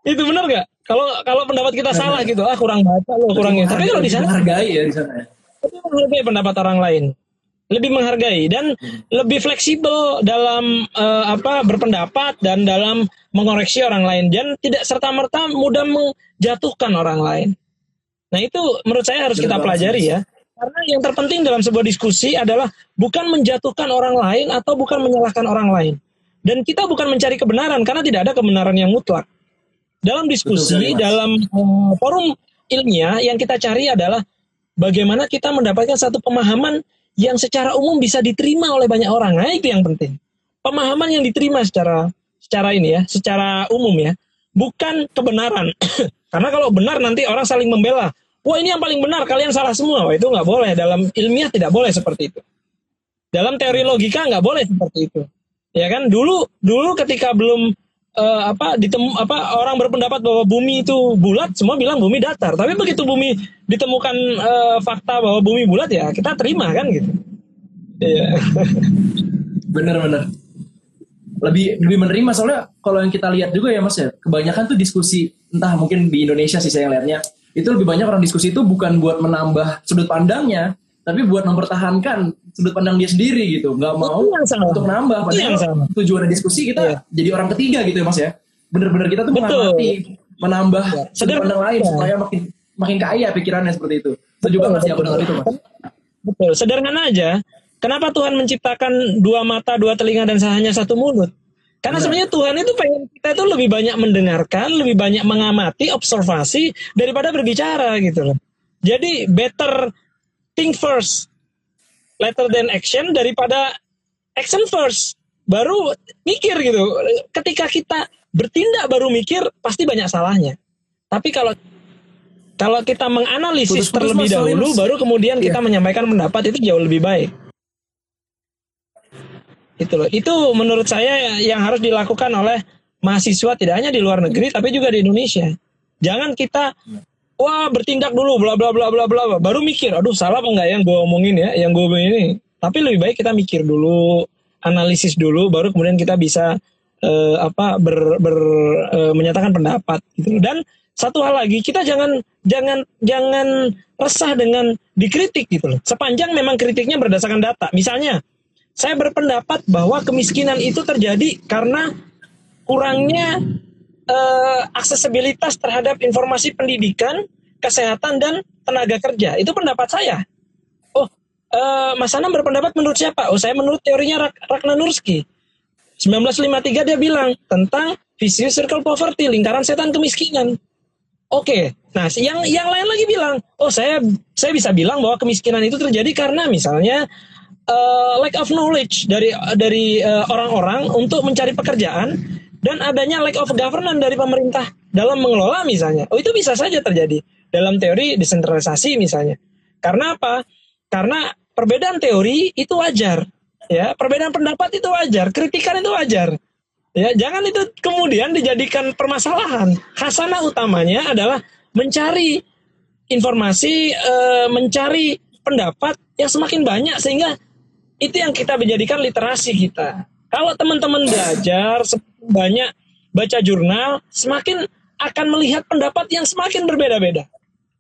Itu benar nggak? Kalau kalau pendapat kita salah gitu, ah kurang baca lu, kurang ini. Tapi kalau di sana hargai ya di sana ya lebih menghargai pendapat orang lain lebih menghargai dan hmm. lebih fleksibel dalam uh, apa berpendapat dan dalam mengoreksi orang lain dan tidak serta merta mudah menjatuhkan orang lain. Nah itu menurut saya harus kita pelajari ya. Karena yang terpenting dalam sebuah diskusi adalah bukan menjatuhkan orang lain atau bukan menyalahkan orang lain. Dan kita bukan mencari kebenaran karena tidak ada kebenaran yang mutlak. Dalam diskusi, Betul, dalam uh, forum ilmiah yang kita cari adalah bagaimana kita mendapatkan satu pemahaman yang secara umum bisa diterima oleh banyak orang. Nah, itu yang penting. Pemahaman yang diterima secara secara ini ya, secara umum ya, bukan kebenaran. <coughs> Karena kalau benar nanti orang saling membela. Wah ini yang paling benar, kalian salah semua. Wah itu nggak boleh. Dalam ilmiah tidak boleh seperti itu. Dalam teori logika nggak boleh seperti itu. Ya kan dulu dulu ketika belum uh, apa ditemu apa orang berpendapat bahwa bumi itu bulat semua bilang bumi datar tapi begitu bumi ditemukan uh, fakta bahwa bumi bulat ya kita terima kan gitu iya bener-bener lebih lebih menerima soalnya kalau yang kita lihat juga ya mas ya kebanyakan tuh diskusi entah mungkin di Indonesia sih saya lihatnya itu lebih banyak orang diskusi itu bukan buat menambah sudut pandangnya tapi buat mempertahankan sudut pandang dia sendiri gitu. Nggak mau untuk nambah padahal tujuan diskusi kita yeah. jadi orang ketiga gitu ya mas ya. Bener-bener kita tuh mengamati menambah ya. sudut pandang lain ya. supaya makin makin kaya pikirannya seperti itu. Setuju banget sih benar itu mas. Betul. Sederhana aja kenapa Tuhan menciptakan dua mata dua telinga dan hanya satu mulut karena sebenarnya Tuhan itu pengen kita itu lebih banyak mendengarkan, lebih banyak mengamati, observasi daripada berbicara gitu loh. Jadi better think first letter than action daripada action first baru mikir gitu ketika kita bertindak baru mikir pasti banyak salahnya tapi kalau Kalau kita menganalisis putus, putus, terlebih dahulu, baru kemudian kita yeah. menyampaikan pendapat itu jauh lebih baik. Itu loh. Itu menurut saya yang harus dilakukan oleh mahasiswa tidak hanya di luar negeri tapi juga di Indonesia. Jangan kita wah bertindak dulu bla bla bla bla bla. Baru mikir aduh salah apa enggak yang gue omongin ya yang gue ini? Tapi lebih baik kita mikir dulu analisis dulu baru kemudian kita bisa uh, apa ber, ber uh, menyatakan pendapat gitu dan satu hal lagi kita jangan jangan jangan resah dengan dikritik gitu loh. Sepanjang memang kritiknya berdasarkan data. Misalnya saya berpendapat bahwa kemiskinan itu terjadi karena kurangnya uh, aksesibilitas terhadap informasi pendidikan, kesehatan dan tenaga kerja. Itu pendapat saya. Oh, uh, Mas Anam berpendapat menurut siapa? Oh, saya menurut teorinya Rak Nursky. 1953 dia bilang tentang vicious circle poverty, lingkaran setan kemiskinan. Oke, nah yang yang lain lagi bilang, oh saya saya bisa bilang bahwa kemiskinan itu terjadi karena misalnya uh, lack of knowledge dari dari orang-orang uh, untuk mencari pekerjaan dan adanya lack of governance dari pemerintah dalam mengelola misalnya. Oh itu bisa saja terjadi dalam teori desentralisasi misalnya. Karena apa? Karena perbedaan teori itu wajar, ya. Perbedaan pendapat itu wajar, kritikan itu wajar. Ya, jangan itu kemudian dijadikan permasalahan. Hasanah utamanya adalah mencari informasi, e, mencari pendapat yang semakin banyak sehingga itu yang kita menjadikan literasi kita. Kalau teman-teman belajar banyak baca jurnal, semakin akan melihat pendapat yang semakin berbeda-beda.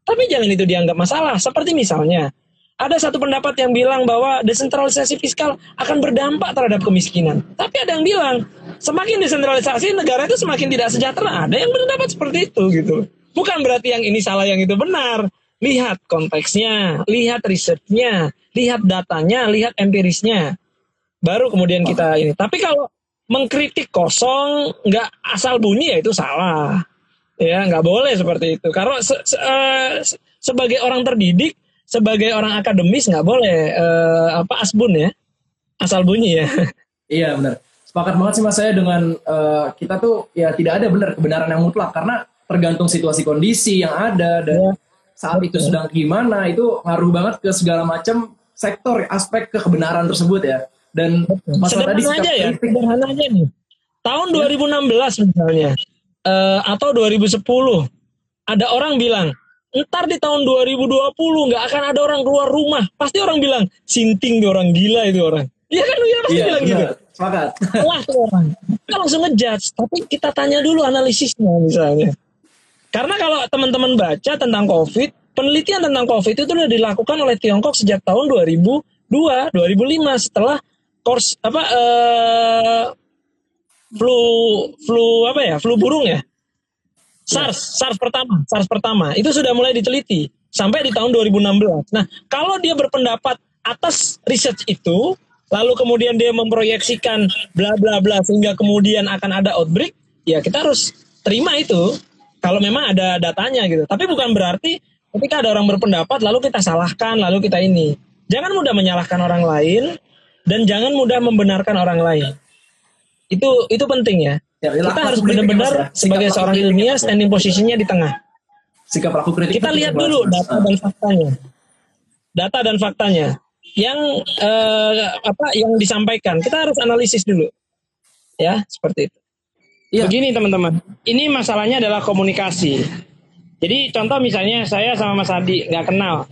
Tapi jangan itu dianggap masalah. Seperti misalnya, ada satu pendapat yang bilang bahwa desentralisasi fiskal akan berdampak terhadap kemiskinan. Tapi ada yang bilang, semakin desentralisasi negara itu semakin tidak sejahtera. Ada yang berpendapat seperti itu gitu. Bukan berarti yang ini salah, yang itu benar. Lihat konteksnya, lihat risetnya, lihat datanya, lihat empirisnya baru kemudian kita ini. Tapi kalau mengkritik kosong, nggak asal bunyi ya itu salah. Ya nggak boleh seperti itu. Karena se se uh, sebagai orang terdidik, sebagai orang akademis nggak boleh uh, apa asbun ya, asal bunyi ya. <laughs> Iya benar. Sepakat banget sih mas saya dengan uh, kita tuh ya tidak ada benar kebenaran yang mutlak karena tergantung situasi kondisi yang ada dan ya. Saat itu sedang gimana itu ngaruh banget ke segala macam sektor aspek kebenaran tersebut ya. Dan masalah tadi aja ya, sederhana aja nih. Tahun ya. 2016 misalnya, uh, atau 2010, ada orang bilang, ntar di tahun 2020 nggak akan ada orang keluar rumah. Pasti orang bilang, sinting tuh orang gila itu orang. Iya kan, iya pasti ya, bilang gitu. Sepakat. Tuh orang. Kita langsung ngejudge, tapi kita tanya dulu analisisnya misalnya. Karena kalau teman-teman baca tentang COVID, penelitian tentang COVID itu sudah dilakukan oleh Tiongkok sejak tahun 2002, 2005 setelah kors apa uh, flu flu apa ya flu burung ya? SARS SARS pertama SARS pertama. Itu sudah mulai diteliti sampai di tahun 2016 nah kalau dia berpendapat atas research itu lalu kemudian dia memproyeksikan bla bla bla sehingga kemudian akan ada outbreak ya kita harus terima itu kalau memang ada datanya gitu tapi bukan berarti ketika ada orang berpendapat lalu kita salahkan lalu kita ini jangan mudah menyalahkan orang lain dan jangan mudah membenarkan orang lain. Itu itu penting ya. ya kita harus benar-benar ya. sebagai seorang ilmiah standing posisinya di tengah. Sikap pelaku kritik. Kita lihat dulu data dan faktanya. Data dan faktanya yang eh, apa yang disampaikan. Kita harus analisis dulu. Ya, seperti itu. Ya. Begini teman-teman, ini masalahnya adalah komunikasi. Jadi contoh misalnya saya sama Mas Adi nggak kenal,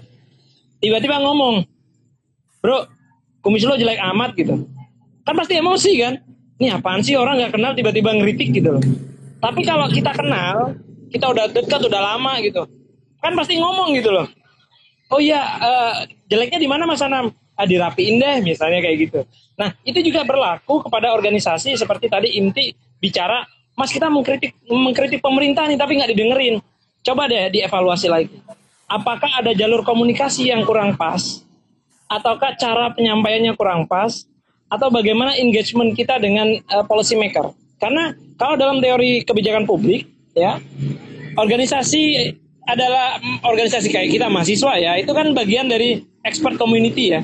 tiba-tiba ngomong, bro kumis lo jelek amat gitu. Kan pasti emosi kan? Ini apaan sih? Orang nggak kenal tiba-tiba ngeritik gitu loh. Tapi kalau kita kenal kita udah dekat udah lama gitu kan pasti ngomong gitu loh. Oh iya uh, jeleknya di mana mas Anam? Ah, dirapiin deh misalnya kayak gitu. Nah itu juga berlaku kepada organisasi seperti tadi Inti bicara mas kita mengkritik mengkritik pemerintah nih tapi nggak didengerin. Coba deh dievaluasi lagi. Apakah ada jalur komunikasi yang kurang pas? Ataukah cara penyampaiannya kurang pas? Atau bagaimana engagement kita dengan uh, policy maker? Karena kalau dalam teori kebijakan publik ya organisasi adalah mm, organisasi kayak kita mahasiswa ya itu kan bagian dari expert community ya.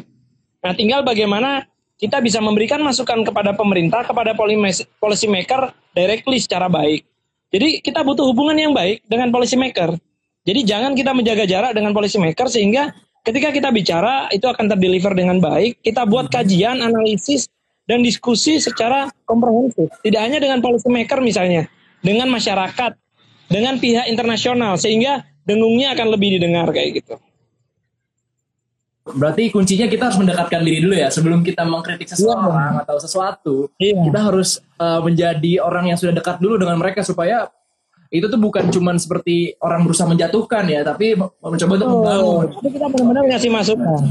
Nah tinggal bagaimana kita bisa memberikan masukan kepada pemerintah kepada policy maker directly secara baik jadi kita butuh hubungan yang baik dengan policy maker Jadi jangan kita menjaga jarak dengan policy maker sehingga ketika kita bicara itu akan terdeliver dengan baik. Kita buat kajian, analisis, dan diskusi secara komprehensif. Tidak hanya dengan policy maker misalnya, dengan masyarakat, dengan pihak internasional sehingga dengungnya akan lebih didengar kayak gitu. Berarti kuncinya kita harus mendekatkan diri dulu ya sebelum kita mengkritik iya. seseorang yeah. atau sesuatu. Yeah. Kita harus uh, menjadi orang yang sudah dekat dulu dengan mereka supaya itu tuh bukan cuman seperti orang berusaha menjatuhkan ya, tapi mencoba untuk membangun. Tapi kita benar-benar ngasih masukan.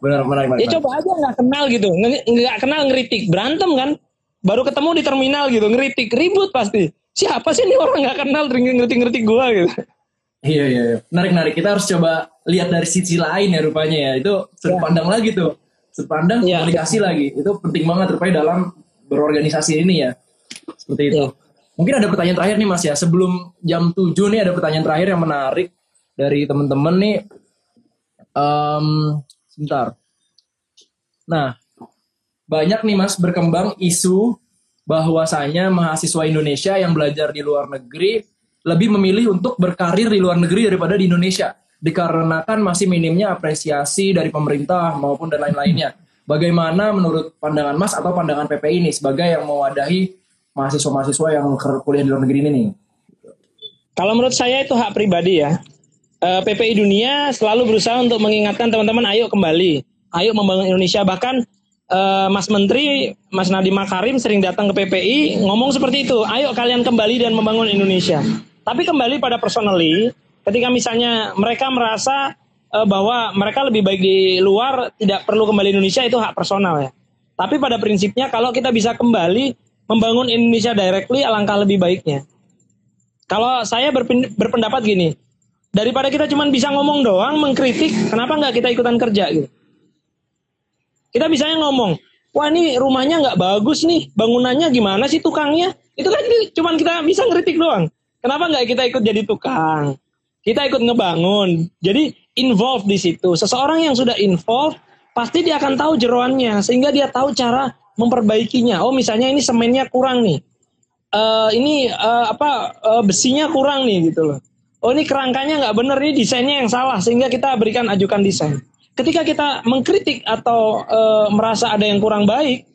Benar, benar, benar. Ya coba aja nggak kenal gitu, nggak kenal ngeritik, berantem kan? Baru ketemu di terminal gitu, ngeritik, ribut pasti. Siapa sih ini orang nggak kenal ngeritik-ngeritik gua gitu. Iya, iya, iya. Menarik, menarik. Kita harus coba lihat dari sisi lain ya rupanya ya. Itu sudut ya. pandang lagi tuh. Sudut pandang ya. komunikasi lagi. Itu penting banget rupanya dalam berorganisasi ini ya. Seperti itu. Ya. Mungkin ada pertanyaan terakhir nih Mas ya. Sebelum jam 7 nih ada pertanyaan terakhir yang menarik dari teman-teman nih. Um, sebentar. Nah, banyak nih Mas berkembang isu bahwasanya mahasiswa Indonesia yang belajar di luar negeri lebih memilih untuk berkarir di luar negeri daripada di Indonesia dikarenakan masih minimnya apresiasi dari pemerintah maupun dan lain-lainnya. Bagaimana menurut pandangan Mas atau pandangan PPI ini sebagai yang mewadahi mahasiswa-mahasiswa yang kuliah di luar negeri ini? Kalau menurut saya itu hak pribadi ya. Eh, PPI Dunia selalu berusaha untuk mengingatkan teman-teman ayo kembali, ayo membangun Indonesia. Bahkan eh, Mas Menteri, Mas Nadiem Makarim sering datang ke PPI ngomong seperti itu, ayo kalian kembali dan membangun Indonesia. Tapi kembali pada personally, ketika misalnya mereka merasa uh, bahwa mereka lebih baik di luar, tidak perlu kembali Indonesia itu hak personal ya. Tapi pada prinsipnya kalau kita bisa kembali membangun Indonesia directly alangkah lebih baiknya. Kalau saya berpendapat gini, daripada kita cuma bisa ngomong doang, mengkritik, kenapa nggak kita ikutan kerja gitu? Kita bisa ngomong, wah ini rumahnya nggak bagus nih, bangunannya gimana sih tukangnya? Itu kan cuma kita bisa ngeritik doang. Kenapa nggak kita ikut jadi tukang? Kita ikut ngebangun. Jadi involve di situ. Seseorang yang sudah involve pasti dia akan tahu jeroannya sehingga dia tahu cara memperbaikinya. Oh misalnya ini semennya kurang nih, uh, ini uh, apa uh, besinya kurang nih gitu loh. Oh ini kerangkanya nggak bener nih desainnya yang salah sehingga kita berikan ajukan desain. Ketika kita mengkritik atau uh, merasa ada yang kurang baik,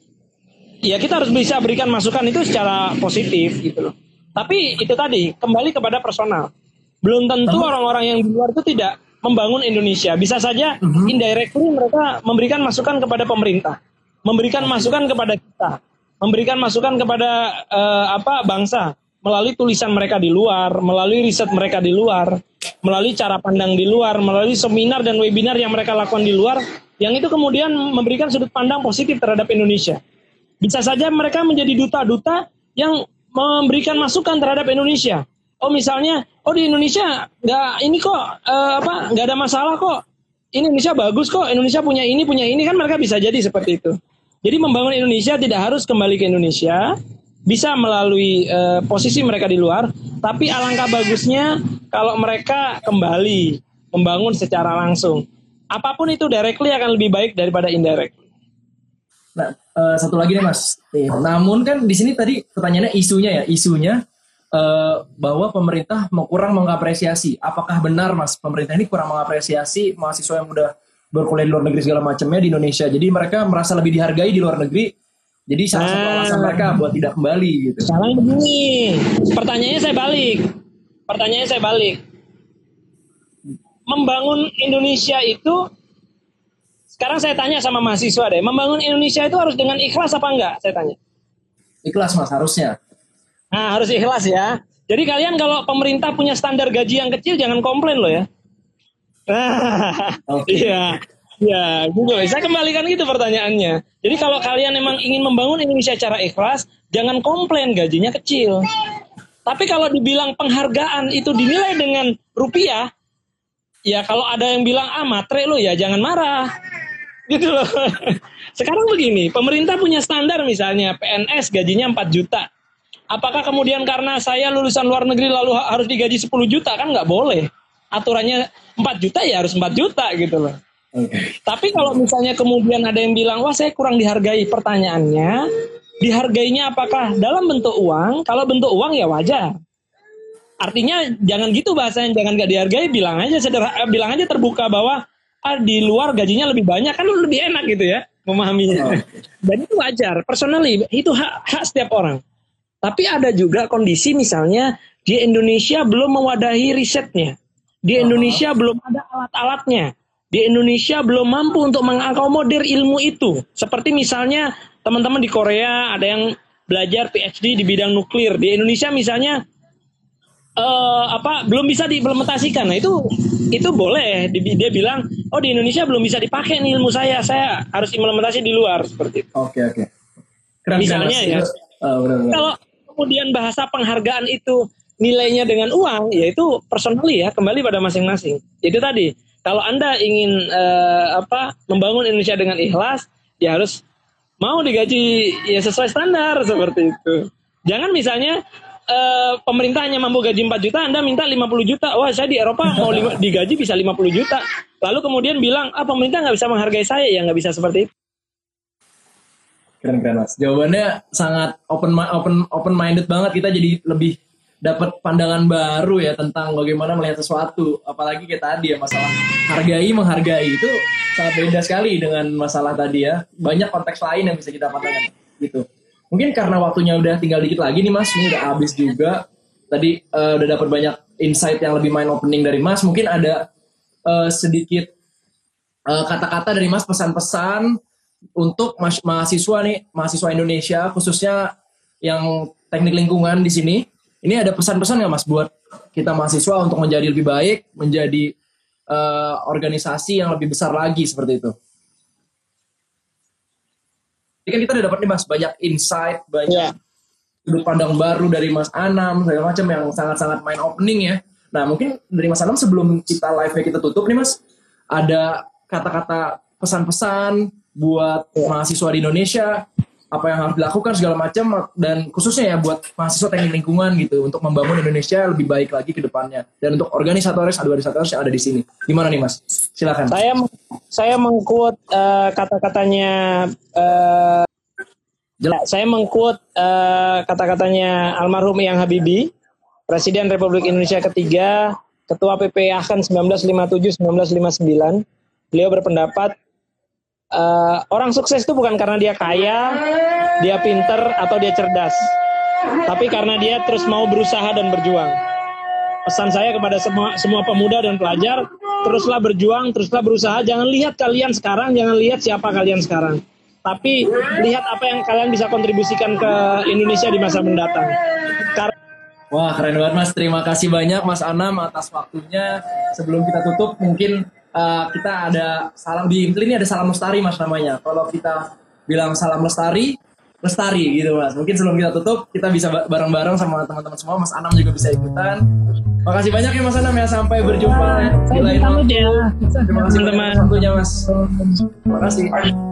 ya kita harus bisa berikan masukan itu secara positif gitu loh. Tapi itu tadi kembali kepada personal. Belum tentu orang-orang yang di luar itu tidak membangun Indonesia. Bisa saja uh-huh. indirectly mereka memberikan masukan kepada pemerintah memberikan masukan kepada kita, memberikan masukan kepada uh, apa bangsa melalui tulisan mereka di luar, melalui riset mereka di luar, melalui cara pandang di luar, melalui seminar dan webinar yang mereka lakukan di luar, yang itu kemudian memberikan sudut pandang positif terhadap Indonesia. Bisa saja mereka menjadi duta-duta yang memberikan masukan terhadap Indonesia. Oh misalnya, oh di Indonesia nggak ini kok uh, apa nggak ada masalah kok. Indonesia bagus kok. Indonesia punya ini punya ini kan mereka bisa jadi seperti itu. Jadi membangun Indonesia tidak harus kembali ke Indonesia, bisa melalui uh, posisi mereka di luar, tapi alangkah bagusnya kalau mereka kembali membangun secara langsung. Apa pun itu directly akan lebih baik daripada indirect. Nah, uh, satu lagi nih Mas. Namun kan di sini tadi pertanyaannya isunya ya, isunya uh, bahwa pemerintah kurang mengapresiasi. Apakah benar Mas pemerintah ini kurang mengapresiasi mahasiswa yang udah berkuliah di luar negeri segala macamnya di Indonesia. Jadi mereka merasa lebih dihargai di luar negeri. Jadi salah satu ah. alasan mereka buat tidak kembali gitu. Salah begini. Pertanyaannya saya balik. Pertanyaannya saya balik. Membangun Indonesia itu sekarang saya tanya sama mahasiswa deh, membangun Indonesia itu harus dengan ikhlas apa enggak? Saya tanya. Ikhlas mas harusnya. Nah harus ikhlas ya. Jadi kalian kalau pemerintah punya standar gaji yang kecil jangan komplain loh ya. <laughs> Iya. Ya, gitu. Saya kembalikan gitu pertanyaannya. Jadi kalau kalian memang ingin membangun Indonesia secara ikhlas, jangan komplain gajinya kecil. Tapi kalau dibilang penghargaan itu dinilai dengan rupiah, ya kalau ada yang bilang ah matre lo ya jangan marah. Gitu loh. <laughs> Sekarang begini, pemerintah punya standar misalnya PNS gajinya 4 juta. Apakah kemudian karena saya lulusan luar negeri lalu harus digaji 10 juta kan nggak boleh aturannya 4 juta ya harus 4 juta gitu loh. Okay. Tapi kalau misalnya kemudian ada yang bilang, wah saya kurang dihargai, pertanyaannya, dihargainya apakah dalam bentuk uang? Kalau bentuk uang ya wajar. artinya jangan gitu bahasanya jangan gak dihargai bilang aja sederhana bilang aja terbuka bahwa ah, di luar gajinya lebih banyak kan lebih enak gitu ya memahaminya. Oh. <laughs> Dan itu wajar, personally itu hak, hak setiap orang. Tapi ada juga kondisi misalnya di Indonesia belum mewadahi risetnya. Di Indonesia uh -huh. belum ada alat-alatnya. Di Indonesia belum mampu untuk mengakomodir ilmu itu. Seperti misalnya teman-teman di Korea ada yang belajar PhD di bidang nuklir. Di Indonesia misalnya uh, apa belum bisa diimplementasikan. Nah, itu itu boleh dia bilang, "Oh, di Indonesia belum bisa dipakai nih ilmu saya. Saya harus implementasi di luar." seperti itu. Oke, okay, oke. Okay. Misalnya ya. Uh, benar, benar. Kalau kemudian bahasa penghargaan itu nilainya dengan uang, yaitu personally ya, kembali pada masing-masing. Itu tadi, kalau Anda ingin uh, apa membangun Indonesia dengan ikhlas, ya harus mau digaji ya sesuai standar seperti itu. Jangan misalnya uh, pemerintah hanya mampu gaji 4 juta, Anda minta 50 juta. Wah, saya di Eropa mau lima, <laughs> digaji bisa 50 juta. Lalu kemudian bilang, ah pemerintah nggak bisa menghargai saya, ya nggak bisa seperti itu. Keren keren mas. Jawabannya sangat open open open minded banget. Kita jadi lebih dapat pandangan baru ya tentang bagaimana melihat sesuatu. Apalagi kayak tadi ya masalah hargai menghargai itu sangat beda sekali dengan masalah tadi ya. Banyak konteks lain yang bisa kita patahkan gitu. Mungkin karena waktunya udah tinggal dikit lagi nih Mas, ini udah habis juga. Tadi uh, udah dapat banyak insight yang lebih mind opening dari Mas. Mungkin ada uh, sedikit eh, kata-kata uh, dari Mas pesan-pesan untuk ma mahasiswa nih, mahasiswa Indonesia khususnya yang teknik lingkungan di sini. Ini ada pesan-pesan nggak Mas buat kita mahasiswa untuk menjadi lebih baik, menjadi uh, organisasi yang lebih besar lagi seperti itu? Ini kan kita udah dapat nih mas banyak insight, banyak yeah. sudut pandang baru dari Mas Anam segala macam yang sangat-sangat mind opening ya. Nah mungkin dari Mas Anam sebelum kita live kita tutup nih Mas, ada kata-kata pesan-pesan buat mahasiswa di Indonesia apa yang harus dilakukan segala macam dan khususnya ya buat mahasiswa teknik lingkungan gitu untuk membangun Indonesia lebih baik lagi ke depannya. Dan untuk organisatoris organisatoris yang ada di sini. Gimana nih mas? Silakan. Saya saya mengkut uh, kata-katanya uh, saya mengkut uh, kata-katanya almarhum Yang Habibie Presiden Republik Indonesia ketiga Ketua PPA kan 1957 1959 beliau berpendapat uh, orang sukses itu bukan karena dia kaya, dia pinter atau dia cerdas, tapi karena dia terus mau berusaha dan berjuang. Pesan saya kepada semua semua pemuda dan pelajar, teruslah berjuang, teruslah berusaha. Jangan lihat kalian sekarang, jangan lihat siapa kalian sekarang, tapi lihat apa yang kalian bisa kontribusikan ke Indonesia di masa mendatang. Karena Wah keren banget mas, terima kasih banyak mas Anam atas waktunya. Sebelum kita tutup mungkin uh, kita ada salam di ini ada salam lestari mas namanya. Kalau kita bilang salam lestari, lestari gitu mas. Mungkin sebelum kita tutup kita bisa bareng-bareng sama teman-teman semua. Mas Anam juga bisa ikutan. Makasih banyak ya Mas Anam ya sampai berjumpa ya, di lain waktu. Terima kasih teman-teman. Waktunya Mas. Terima kasih.